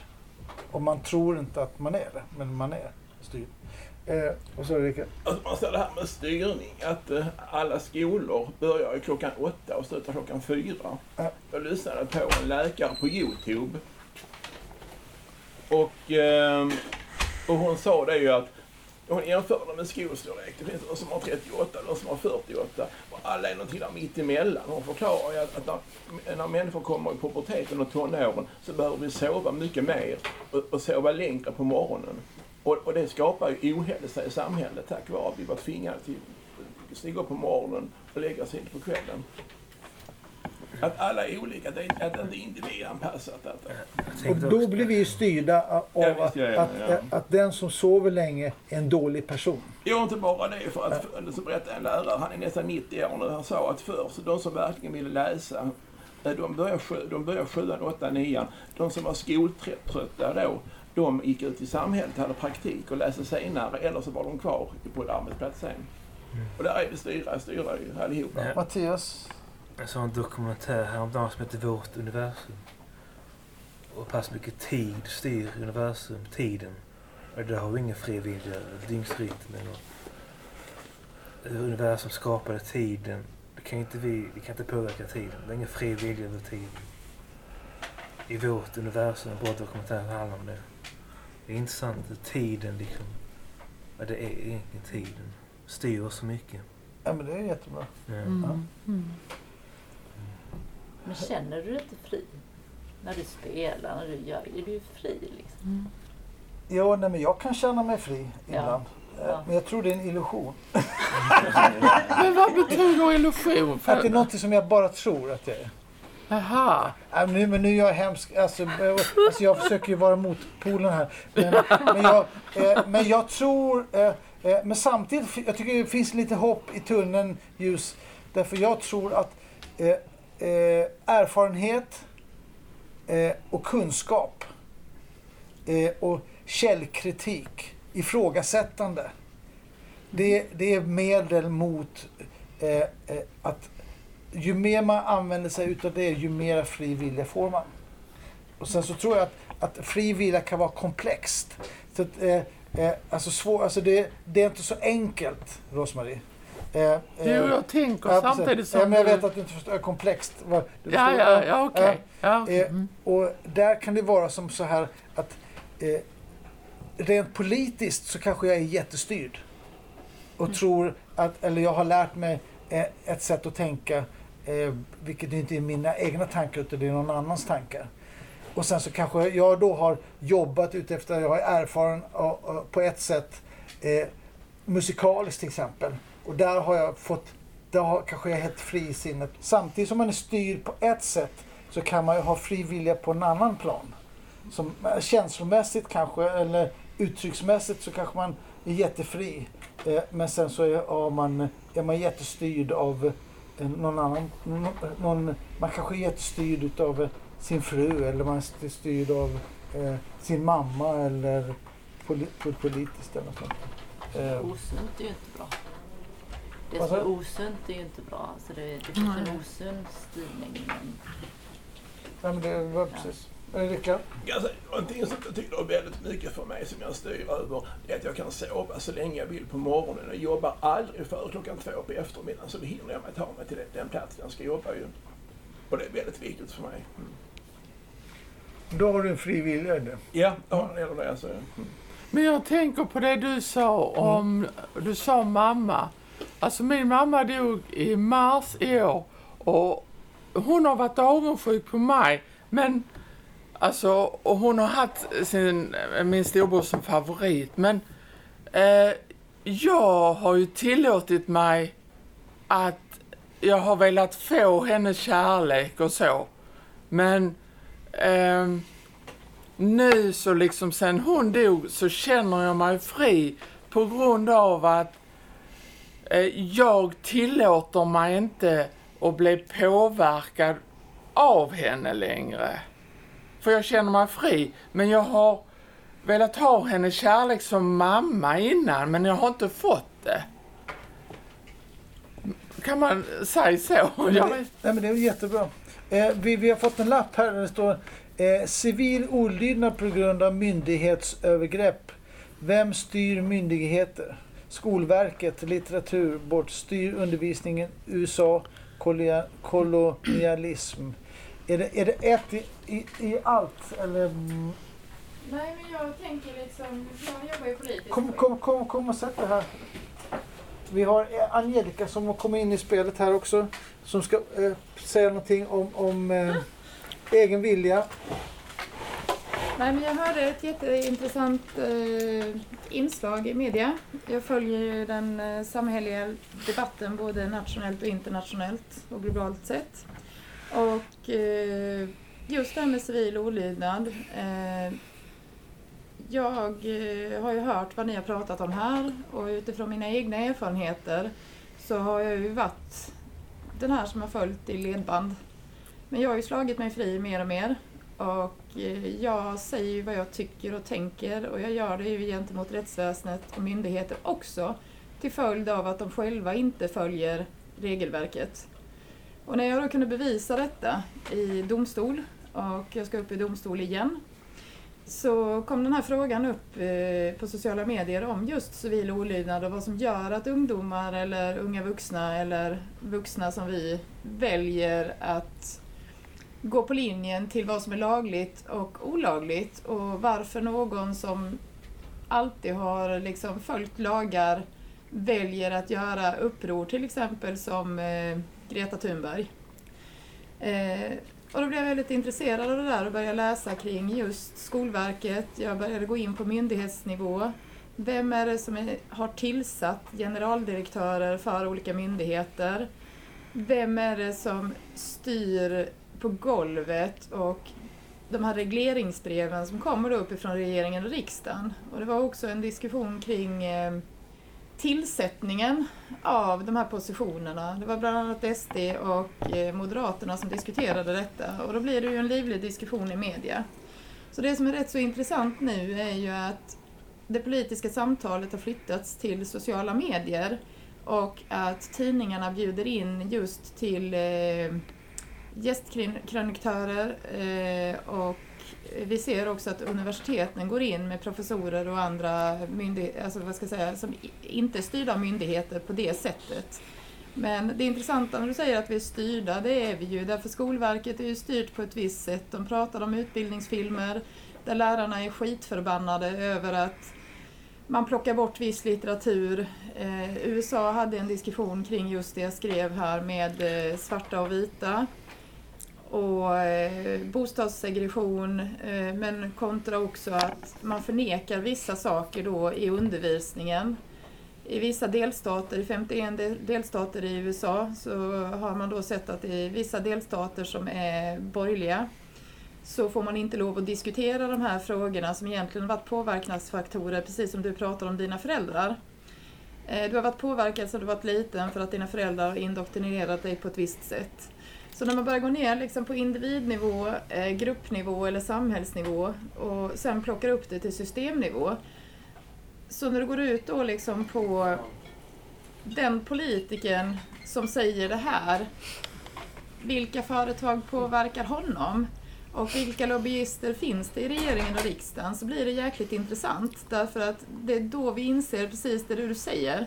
Och man tror inte att man är det, men man är styrd. Eh, och så Rickard. Alltså man ser det här med styrning, att eh, alla skolor börjar ju klockan åtta och slutar klockan fyra. Ja. Jag lyssnade på en läkare på Youtube. Och, ehm, och hon sa det ju att hon jämförde med skolstorlek. Det finns de som har 38 de som har 48 och alla är någonting där mitt emellan. Hon förklarar ju att, att när, när människor kommer i puberteten och tonåren så behöver vi sova mycket mer och, och sova längre på morgonen. Och, och det skapar ju ohälsa i samhället tack vare att vi var tvingade till att stiga upp på morgonen och lägga oss sent på kvällen. Att alla är olika, det är- att det inte är individanpassat. Att, Och då blir vi styrda av Ja, visst, att, ja, ja, att, ja. att, den som sover länge är en dålig person. Jo, inte bara det. För att, för, så berättade en lärare, han är nästan 90 år nu, han sa att förr, så de som verkligen ville läsa, eh, de började, de började sjuan, åttan, nian. De som var skoltrötta då, de gick ut i samhället, hade praktik och läste senare, eller så var de kvar på en arbetsplats sen. Och där är vi styra, styra ju allihopa. Ja. Mattias? en sån dokumentär häromdagen som heter Vårt universum. Och pass mycket tid styr universum, tiden. Och det har vi ingen fri vilja, dygnsrytmen och hur universum skapade tiden. Det kan inte vi, vi kan inte påverka tiden. Det är ingen fri vilja över tiden. I vårt universum, en bra dokumentär handlar om det. Det är intressant att tiden liksom, ja, det är egentligen tiden. Styr så mycket. Ja, men det är jättebra. Ja. Mm. Mm. Men känner du dig inte fri? När du spelar, när du gör, är du fri liksom? Mm. Ja, nej, men jag kan känna mig fri Ja. ibland. Eh, Ja. Men jag tror det är en illusion. Men vad betyder illusion? Att det är För... något som jag bara tror att det är. Jaha. Äh, nu, men nu är jag hemsk. Alltså, eh, alltså jag försöker ju vara motpolen här. Men, men, jag, eh, men jag tror... Eh, eh, men samtidigt, jag tycker det finns lite hopp i tunneln ljus. Därför jag tror att eh, eh, erfarenhet eh, och kunskap eh, och källkritik, ifrågasättande. Det, det är medel mot eh, eh, att ju mer man använder sig utav det, ju mer fri vilja får man. Och sen så tror jag att, att fri vilja kan vara komplext. Så att, eh, eh, alltså svår, alltså det, det är inte så enkelt, Rosmarie. Eh, eh, Jo, jag tänker ja, samtidigt som ja, men jag vet att du inte förstår komplext. Vad, du Ja, förstår, ja, ja, okej. Ja. Eh, Mm. och där kan det vara som så här att eh, rent politiskt så kanske jag är jättestyrd. Och tror att, eller jag har lärt mig eh, ett sätt att tänka, eh, vilket inte är mina egna tankar utan det är någon annans tankar. Och sen så kanske jag då har jobbat utefter, att jag är erfaren och, och, på ett sätt eh, musikaliskt till exempel. Och där har jag fått, där har, kanske jag är helt fri i sinnet. Samtidigt som man är styrd på ett sätt så kan man ju ha fri vilja på en annan plan. Som, eh, känslomässigt kanske, eller uttrycksmässigt så kanske man är jättefri. Eh, men sen så är, ja, man, är man jättestyrd av någon annan. Någon, man kanske är jättestyrd utav eh, sin fru eller man är styrd av eh, sin mamma eller poli, pol, politiskt eller något sånt. Eh, Osunt är ju inte bra. Det som är osunt är ju inte bra. Så det, det finns en osund styrning. Men nej, men det var precis. Eh, Rickard? Alltså, någonting som jag tycker är väldigt mycket för mig som jag styr över är att jag kan sova så länge jag vill på morgonen. Jag jobbar aldrig före klockan två på eftermiddagen så då hinner jag mig ta mig till den- platsen jag ska jobba ju. Och det är väldigt viktigt för mig. Mm. Då har du en fri vilja i det. Ja, ja det gäller det alltså. Mm. Men jag tänker på det du sa om, du sa mamma. Alltså min mamma dog i mars i år och hon har varit avundsjuk på mig. Men alltså, och hon har haft sin, eh, min storbror som favorit. Men eh, jag har ju tillåtit mig att jag har velat få hennes kärlek och så. Men eh, nu så liksom sen hon dog så känner jag mig fri på grund av att eh, jag tillåter mig inte att bli påverkad av henne längre. För jag känner mig fri. Men jag har velat ha hennes kärlek som mamma innan, men jag har inte fått det. Kan man säga så? Jag. Nej, men det är jättebra. Eh, vi, vi har fått en lapp här där det står eh, civil olydnad på grund av myndighetsövergrepp. Vem styr myndigheter? Skolverket, litteratur, bort, styr undervisningen, USA, kolonialism. Är det, är det ett i, allt? Eller, Nej, men jag tänker liksom, jag jobbar ju politiskt. kom, kom, kom, kom och sätt det här. Vi har Angelica som har kommit in i spelet här också. Som ska eh, säga någonting om, om eh, egen vilja. Nej, men jag hörde ett jätteintressant eh, inslag i media. Jag följer ju den eh, samhälleliga debatten både nationellt och internationellt och globalt sett. Och eh, just det här med civil olydnad. Eh, jag eh, har ju hört vad ni har pratat om här och utifrån mina egna erfarenheter så har jag ju varit den här som har följt i ledband. Men jag har ju slagit mig fri mer och mer och eh, jag säger ju vad jag tycker och tänker och jag gör det ju gentemot rättsväsendet och myndigheter också till följd av att de själva inte följer regelverket. Och när jag då kunde bevisa detta i domstol och jag ska upp i domstol igen så kom den här frågan upp eh, på sociala medier om just civil olydnad och vad som gör att ungdomar eller unga vuxna eller vuxna som vi väljer att gå på linjen till vad som är lagligt och olagligt och varför någon som alltid har liksom följt lagar väljer att göra uppror till exempel som eh, Greta Thunberg. Eh, och då blev jag väldigt intresserad av det där och började läsa kring just Skolverket. Jag började gå in på myndighetsnivå. Vem är det som är, har tillsatt generaldirektörer för olika myndigheter? Vem är det som styr på golvet och de här regleringsbreven som kommer då uppifrån regeringen och riksdagen? Och det var också en diskussion kring eh, tillsättningen av de här positionerna. Det var bland annat SD och eh, Moderaterna som diskuterade detta och då blir det ju en livlig diskussion i media. Så det som är rätt så intressant nu är ju att det politiska samtalet har flyttats till sociala medier och att tidningarna bjuder in just till eh, gästkrönikörer eh, och vi ser också att universiteten går in med professorer och andra myndigheter, alltså vad ska jag säga, som inte är styrda av myndigheter på det sättet. Men det intressanta när du säger att vi är styrda, det är vi ju. Därför Skolverket är ju styrt på ett visst sätt. De pratar om utbildningsfilmer där lärarna är skitförbannade över att man plockar bort viss litteratur. Eh, USA hade en diskussion kring just det jag skrev här med eh, svarta och vita och eh, bostadssegregation eh, men kontra också att man förnekar vissa saker då i undervisningen. I vissa delstater, i 51 delstater i USA, så har man då sett att i vissa delstater som är borgerliga så får man inte lov att diskutera de här frågorna som egentligen varit påverkansfaktorer, precis som du pratar om dina föräldrar. Eh, du har varit påverkad sedan du varit liten för att dina föräldrar har indoktrinerat dig på ett visst sätt. Så när man börjar gå ner liksom på individnivå, eh, gruppnivå eller samhällsnivå och sen plockar upp det till systemnivå. Så när du går ut då liksom på den politiken som säger det här, vilka företag påverkar honom? Och vilka lobbyister finns det i regeringen och riksdagen? Så blir det jäkligt intressant därför att det är då vi inser precis det du säger.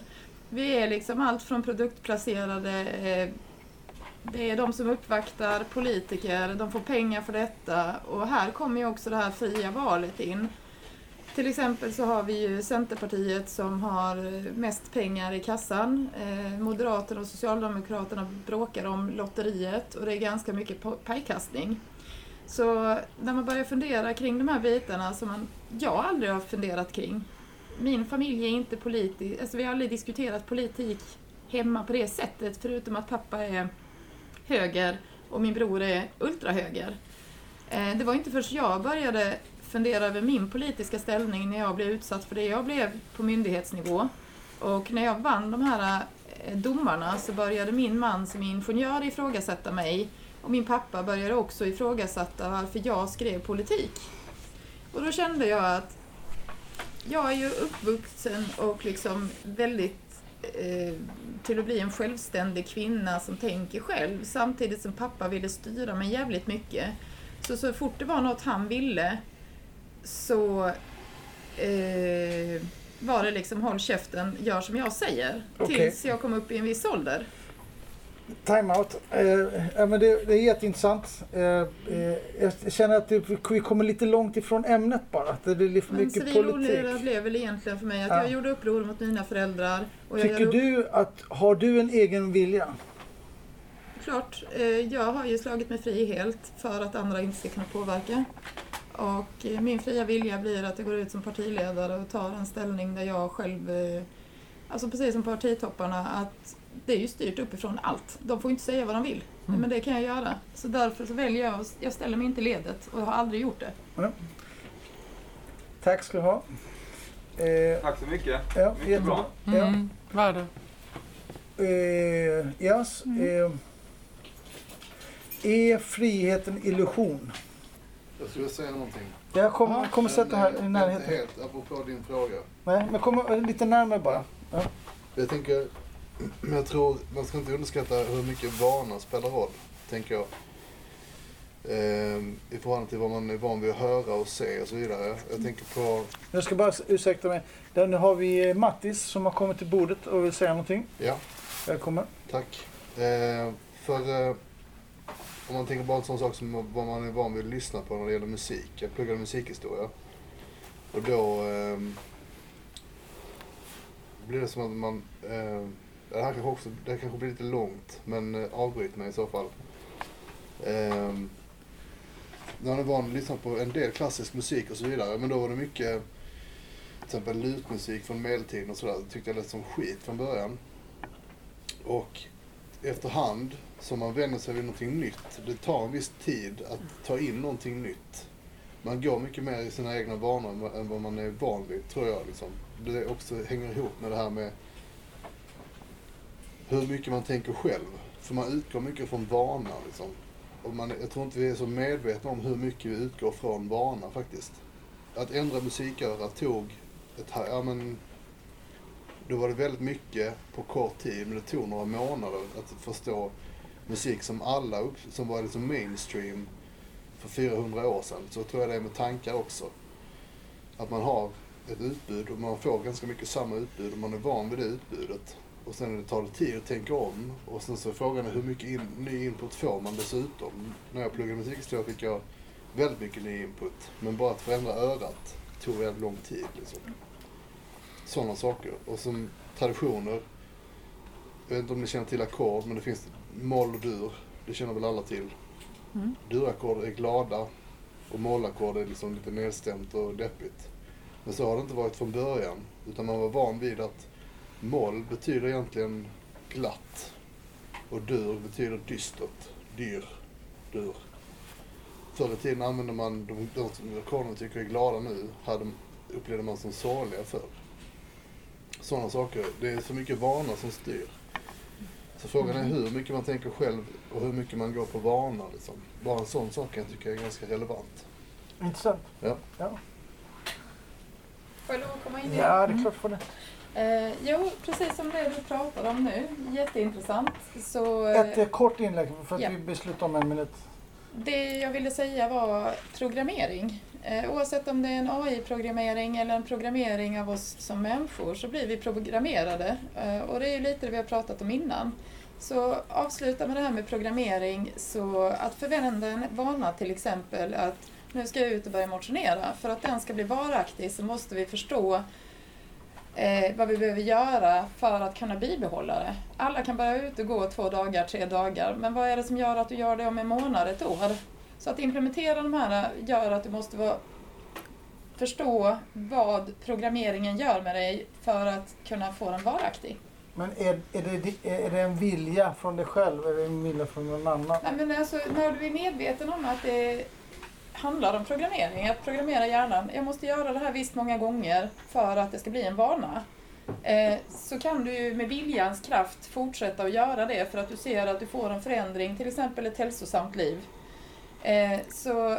Vi är liksom allt från produktplacerade eh, det är de som uppvaktar politiker, de får pengar för detta och här kommer ju också det här fria valet in. Till exempel så har vi ju Centerpartiet som har mest pengar i kassan. Eh, Moderaterna och Socialdemokraterna bråkar om lotteriet och det är ganska mycket pajkastning. Så när man börjar fundera kring de här bitarna som man, jag aldrig har funderat kring. Min familj är inte politisk, alltså vi har aldrig diskuterat politik hemma på det sättet förutom att pappa är höger och min bror är ultrahöger. Eh, det var inte först jag började fundera över min politiska ställning när jag blev utsatt för det jag blev på myndighetsnivå. Och när jag vann de här eh, domarna så började min man som är ingenjör ifrågasätta mig och min pappa började också ifrågasätta varför jag skrev politik. Och då kände jag att jag är ju uppvuxen och liksom väldigt till att bli en självständig kvinna som tänker själv samtidigt som pappa ville styra mig jävligt mycket. Så så fort det var något han ville så eh, var det liksom håll käften, gör som jag säger. Okej. Tills jag kom upp i en viss ålder. Time-out. Eh, ja, men det, det är jätteintressant. Eh, eh, jag känner att det, vi kommer lite långt ifrån ämnet bara. Att det blir för Men mycket civil politik. olydnad blev väl egentligen för mig att Ja. jag gjorde uppror mot mina föräldrar. Tycker gjorde du att, har du en egen vilja? Klart, eh, jag har ju slagit mig fri helt för att andra inte ska kunna påverka. Och eh, min fria vilja blir att jag går ut som partiledare och tar en ställning där jag själv, eh, alltså precis som partitopparna, att det är ju styrt uppifrån allt. De får inte säga vad de vill, Mm. men det kan jag göra. Så därför så väljer jag, jag ställer mig inte i ledet och jag har aldrig gjort det. Tack ska du ha. Eh, Tack så mycket. ja, Mycket jättebra. bra. Ja. Mm, var det. Eh, yes, eh, är friheten illusion? Jag skulle säga någonting. Jag kommer, kommer sätta här i eh, närheten. Inte helt apropå din fråga. Nej, men kom lite närmare bara. Jag tänker, Men jag tror man ska inte underskatta hur mycket vana spelar roll, tänker jag. Ehm, I förhållande till vad man är van vid att höra och se och så vidare. Jag tänker på, Jag ska bara ursäkta mig. Där, nu har vi eh, Mattis som har kommit till bordet och vill säga någonting. ja, Välkommen. tack. Ehm, för eh, om man tänker bara en sån sak som vad man är van vid att lyssna på när det gäller musik. Jag pluggade musikhistoria. Och då ehm, blir det som att man... ehm, det här kanske också, det här kanske blir lite långt, men eh, avbryt mig i så fall. Um, när man är van att lyssna på en del klassisk musik och så vidare, men då var det mycket till exempel lutmusik från medeltiden och sådär. Det tyckte jag lät som skit från början. Och efterhand som man vänjer sig vid någonting nytt, det tar en viss tid att ta in någonting nytt. Man går mycket mer i sina egna vanor än vad- än vad man är van vid, tror jag. Liksom. Det också hänger ihop med det här med hur mycket man tänker själv. För man utgår mycket från vana. Liksom. Och man, jag tror inte vi är så medvetna om hur mycket vi utgår från vana faktiskt. Att ändra musiköra tog ett, ja men, då var det väldigt mycket på kort tid, men det tog några månader att förstå musik som alla, upp, som var liksom mainstream för 400 år sedan. Så tror jag det är med tankar också. Att man har ett utbud och man får ganska mycket samma utbud och man är van vid det utbudet. Och sen tar det tid att tänka om. Och sen så är frågan är hur mycket in, ny input får man dessutom. När jag pluggade musikhistoria fick jag väldigt mycket ny input. Men bara att förändra örat tog väldigt lång tid. Liksom. Sådana saker. Och som traditioner. Jag vet inte om ni känner till ackord, men det finns moll och dur. Det känner väl alla till. Mm. Durackord är glada och mollackord är liksom lite nedstämt och deppigt. Men så har det inte varit från början. Utan man var van vid att moll betyder egentligen glatt. Och dur betyder dystert. Dyr. Dur. Förr i tiden använde man de, de som vi tycker är glada nu, hade, upplevde man som sorgliga förr. Sådana saker. Det är så mycket vana som styr. Så frågan är hur mycket man tänker själv och hur mycket man går på vana. Liksom. Bara en sån sak kan jag tycka är ganska relevant. Intressant. Ja. Ja, Får jag lov att komma in ja det är klart för det. Eh, jo, precis som det du pratar om nu. Jätteintressant. Så, eh, Ett eh, kort inlägg för att ja. vi beslutar om en minut. Det jag ville säga var programmering. Eh, oavsett om det är en AI-programmering eller en programmering av oss som människor så blir vi programmerade. Eh, och det är ju lite det vi har pratat om innan. Så avsluta med det här med programmering. Så att förvända en vana till exempel att nu ska jag ut och börja motionera. För att den ska bli varaktig så måste vi förstå eh, vad vi behöver göra för att kunna bibehålla det. Alla kan börja ut och gå två dagar, tre dagar, men vad är det som gör att du gör det om en månad, ett år? Så att implementera de här gör att du måste vara, förstå vad programmeringen gör med dig för att kunna få den varaktig. Men är, är, det, är det en vilja från dig själv eller en vilja från någon annan? Nej, men alltså, när du är medveten om att det handlar om programmering, att programmera hjärnan. Jag måste göra det här visst många gånger för att det ska bli en vana. Eh, så kan du ju med viljans kraft fortsätta att göra det för att du ser att du får en förändring, till exempel ett hälsosamt liv. Eh, så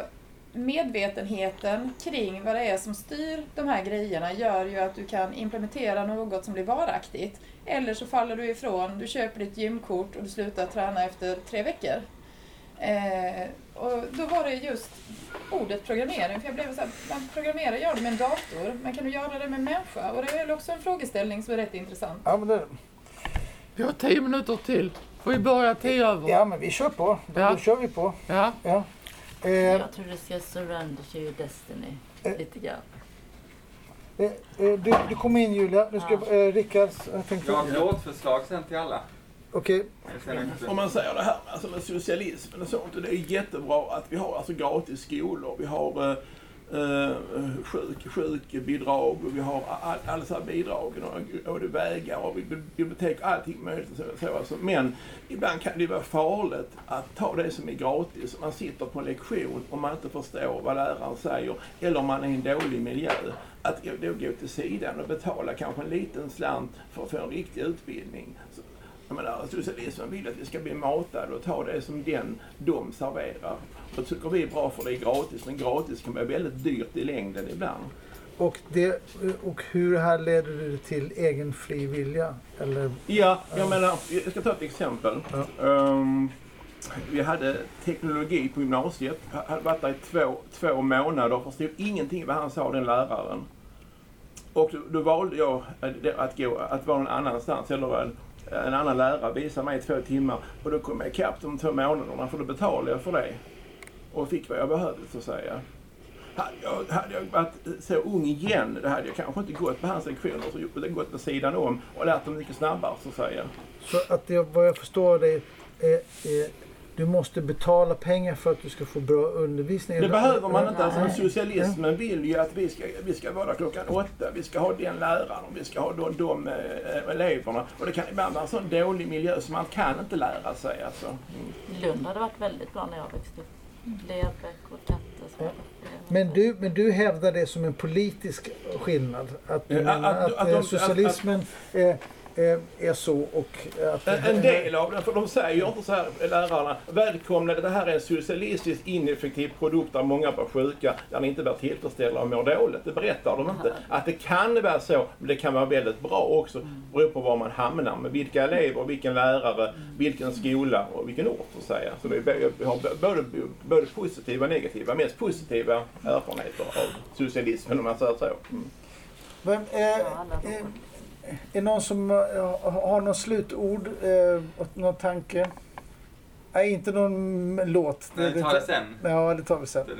medvetenheten kring vad det är som styr de här grejerna gör ju att du kan implementera något som blir varaktigt. Eller så faller du ifrån, du köper ditt gymkort och du slutar träna efter tre veckor. Eh, och då var det just ordet programmering, för jag blev så här, man programmerar gör det med en dator, men kan du göra det med en människa? Och det är också en frågeställning som är rätt intressant. Ja, men, det, Vi har tio minuter till. Får vi börja tio över? ja, men vi kör på. Då, Ja. då kör vi på. Ja. Ja. Eh, Jag tror det ska surrender to your destiny. Eh. Lite grann. eh, eh, du, du kom in Julia. Nu ska Ja. eh, Rickard... Jag har ett låtförslag sen till alla. Okej. Okay. Om man säger det här med, alltså med socialismen och sånt, och det är jättebra att vi har alltså gratis skolor, vi har eh, eh, sjuk, sjukbidrag och vi har all, alla så här bidrag och, och det vägar och bibliotek och allting möjligt. Och så, så, alltså. Men ibland kan det vara farligt att ta det som är gratis. Man sitter på en lektion och man inte förstår vad läraren säger eller om man är i en dålig miljö. Att då gå till sidan och betala kanske en liten slant för att få en riktig utbildning. Så, jag menar, socialismen vill att vi ska bli matade och ta det som den de serverar. Och tycker vi är bra för det är gratis, men gratis kan vara väldigt dyrt i längden ibland. Och, det, och hur här leder du till egen fri vilja? Eller, Ja, jag menar, jag ska ta ett exempel. Ehm, vi hade teknologi på gymnasiet. Jag hade varit där i två, två månader och förstod ingenting vad han sa, den läraren. Och då, då valde jag att- att, gå, att vara någon annanstans, eller Eh, en, annan lärare visade mig i två timmar. Och då kom jag ikapp de två månaderna, för då betalade jag för det. Och fick vad jag behövde, så att säga. Hade jag, hade jag varit så ung igen, då hade jag kanske inte gått på hans lektioner, utan gått på sidan om och lärt dem mycket snabbare, så att säga. så att det, vad jag förstår det är, är du måste betala pengar för att du ska få bra undervisning? Det behöver man inte. Alltså, Nej. socialismen vill ju att vi ska, vi ska vara klockan åtta. Vi ska ha den läraren och vi ska ha de, de eh, eleverna. Och det kan ibland vara en sån dålig miljö så man kan inte lära sig. Alltså. Mm. Lund hade varit väldigt bra när jag växte upp. Lerbäck och katter. Så. Men du, men du hävdar det som en politisk skillnad? Att, du Ja, att- att, att eh, de- socialismen är, är, är så och att... En, en del av den, för de säger ju inte så här, lärarna, välkomna, det här är en socialistisk ineffektiv produkt där många blir sjuka, där ni inte blir tillfredsställda och mår dåligt. Det berättar de inte. Att det kan vara så, men det kan vara väldigt bra också, beror på var man hamnar, med vilka elever, vilken lärare, vilken skola och vilken ort så att säga. Så vi vi har både, både positiva och negativa, mest positiva erfarenheter av socialismen om man säger så. Mm. Men, eh, eh, är det någon som eh, har någon slutord? Eh, och någon tanke? Nej, inte någon låt. Nej, det tar vi sen. Ja, det tar vi sen.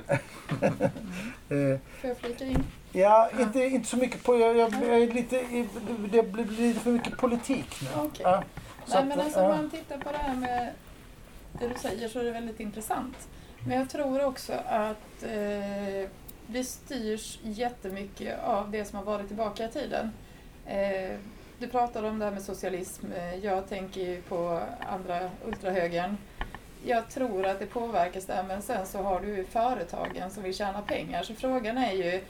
eh, Får jag flika in? ja, inte, inte så mycket på... Jag, jag, jag är lite, det blir lite för mycket politik nu. Okej. Ja, så Nej, att, men alltså, ja. om man tittar på det här med det du säger så är det väldigt intressant. Men jag tror också att eh, vi styrs jättemycket av det som har varit tillbaka i tiden. Eh, du pratade om det här med socialism. Eh, Jag tänker ju på andra ultrahögern. Jag tror att det påverkas där, men sen så har du företagen som vill tjäna pengar. Så frågan är ju,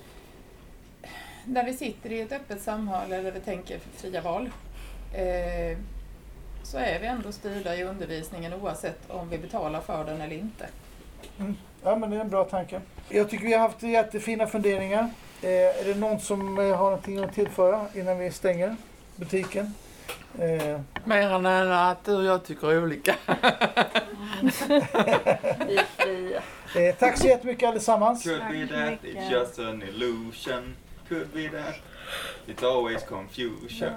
när vi sitter i ett öppet samhälle där vi tänker fria val, eh, så är vi ändå styrda i undervisningen oavsett om vi betalar för den eller inte. Mm. Ja, men det är en bra tanke. Jag tycker vi har haft jättefina funderingar. Eh, är det någon som eh, har någonting att tillföra innan vi stänger butiken? Eh, Mer än att du och jag tycker olika. Eh, tack så jättemycket allesammans. Could be that, it's just an illusion. Could be that, it's always confusion.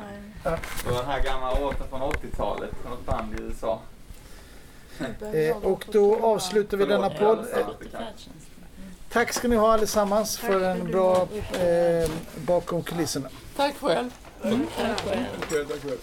Ja. Det var den här gamla låten från 80-talet från ett band i USA. Eh, och då avslutar vi denna podd. Tack ska ni ha allesammans för en bra eh, bakom kulisserna. Tack själv. Tack själv.